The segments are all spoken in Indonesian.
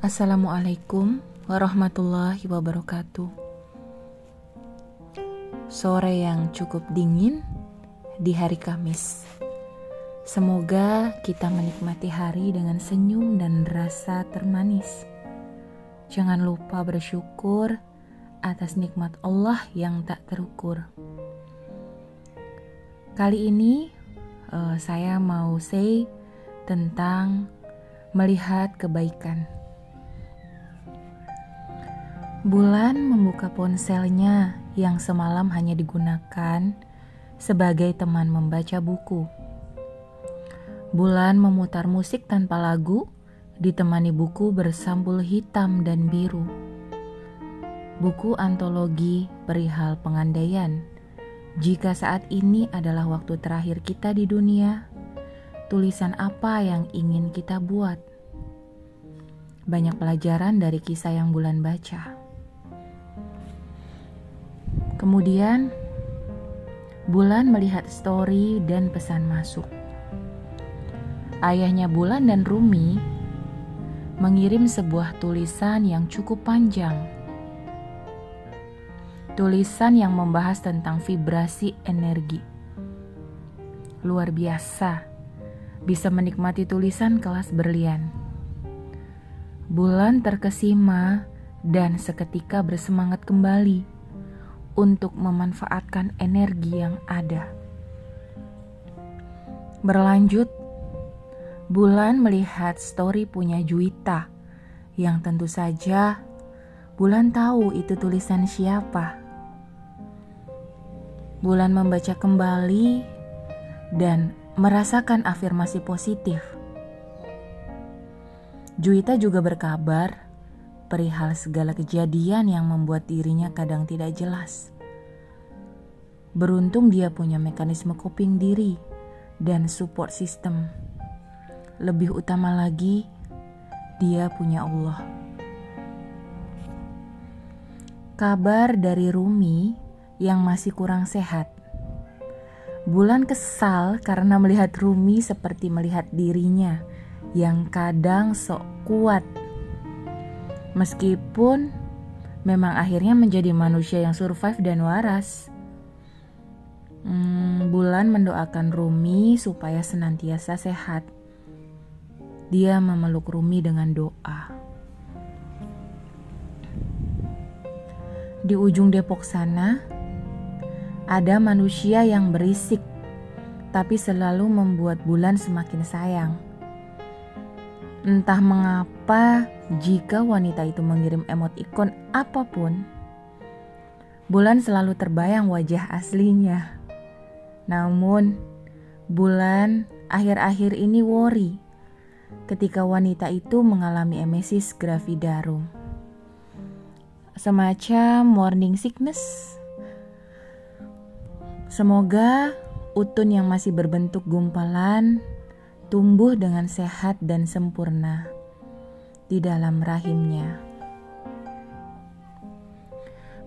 Assalamualaikum warahmatullahi wabarakatuh. Sore yang cukup dingin di hari Kamis. Semoga kita menikmati hari dengan senyum dan rasa termanis. Jangan lupa bersyukur atas nikmat Allah yang tak terukur. Kali ini uh, saya mau say tentang melihat kebaikan. Bulan membuka ponselnya yang semalam hanya digunakan sebagai teman membaca buku. Bulan memutar musik tanpa lagu, ditemani buku bersampul hitam dan biru. Buku antologi perihal pengandaian. Jika saat ini adalah waktu terakhir kita di dunia, tulisan apa yang ingin kita buat? Banyak pelajaran dari kisah yang bulan baca. Kemudian, Bulan melihat story dan pesan masuk. Ayahnya Bulan dan Rumi mengirim sebuah tulisan yang cukup panjang. Tulisan yang membahas tentang vibrasi energi. Luar biasa, bisa menikmati tulisan kelas berlian. Bulan terkesima dan seketika bersemangat kembali untuk memanfaatkan energi yang ada. Berlanjut, Bulan melihat story punya Juwita yang tentu saja Bulan tahu itu tulisan siapa. Bulan membaca kembali dan merasakan afirmasi positif. Juwita juga berkabar perihal segala kejadian yang membuat dirinya kadang tidak jelas. Beruntung dia punya mekanisme coping diri dan support system. Lebih utama lagi, dia punya Allah. Kabar dari Rumi yang masih kurang sehat. Bulan kesal karena melihat Rumi seperti melihat dirinya yang kadang sok kuat Meskipun memang akhirnya menjadi manusia yang survive dan waras. Hmm, Bulan mendoakan Rumi supaya senantiasa sehat. Dia memeluk Rumi dengan doa. Di ujung Depok sana, ada manusia yang berisik, tapi selalu membuat Bulan semakin sayang. Entah mengapa, jika wanita itu mengirim emot ikon apa pun, Bulan selalu terbayang wajah aslinya. Namun, Bulan akhir-akhir ini worry ketika wanita itu mengalami emesis gravidarum. Semacam morning sickness. Semoga utun yang masih berbentuk gumpalan tumbuh dengan sehat dan sempurna di dalam rahimnya.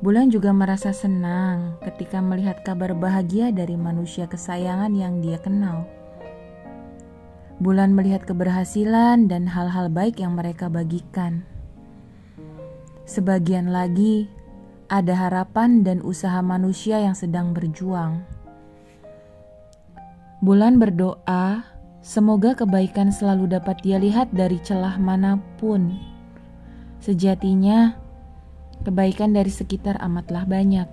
Bulan juga merasa senang ketika melihat kabar bahagia dari manusia kesayangan yang dia kenal. Bulan melihat keberhasilan dan hal-hal baik yang mereka bagikan. Sebagian lagi ada harapan dan usaha manusia yang sedang berjuang. Bulan berdoa Semoga kebaikan selalu dapat dia lihat dari celah mana pun. Sejatinya, kebaikan dari sekitar amatlah banyak.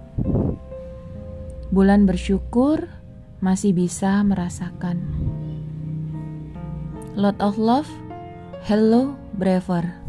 Bulan bersyukur masih bisa merasakan. Lot of love, hello, braver.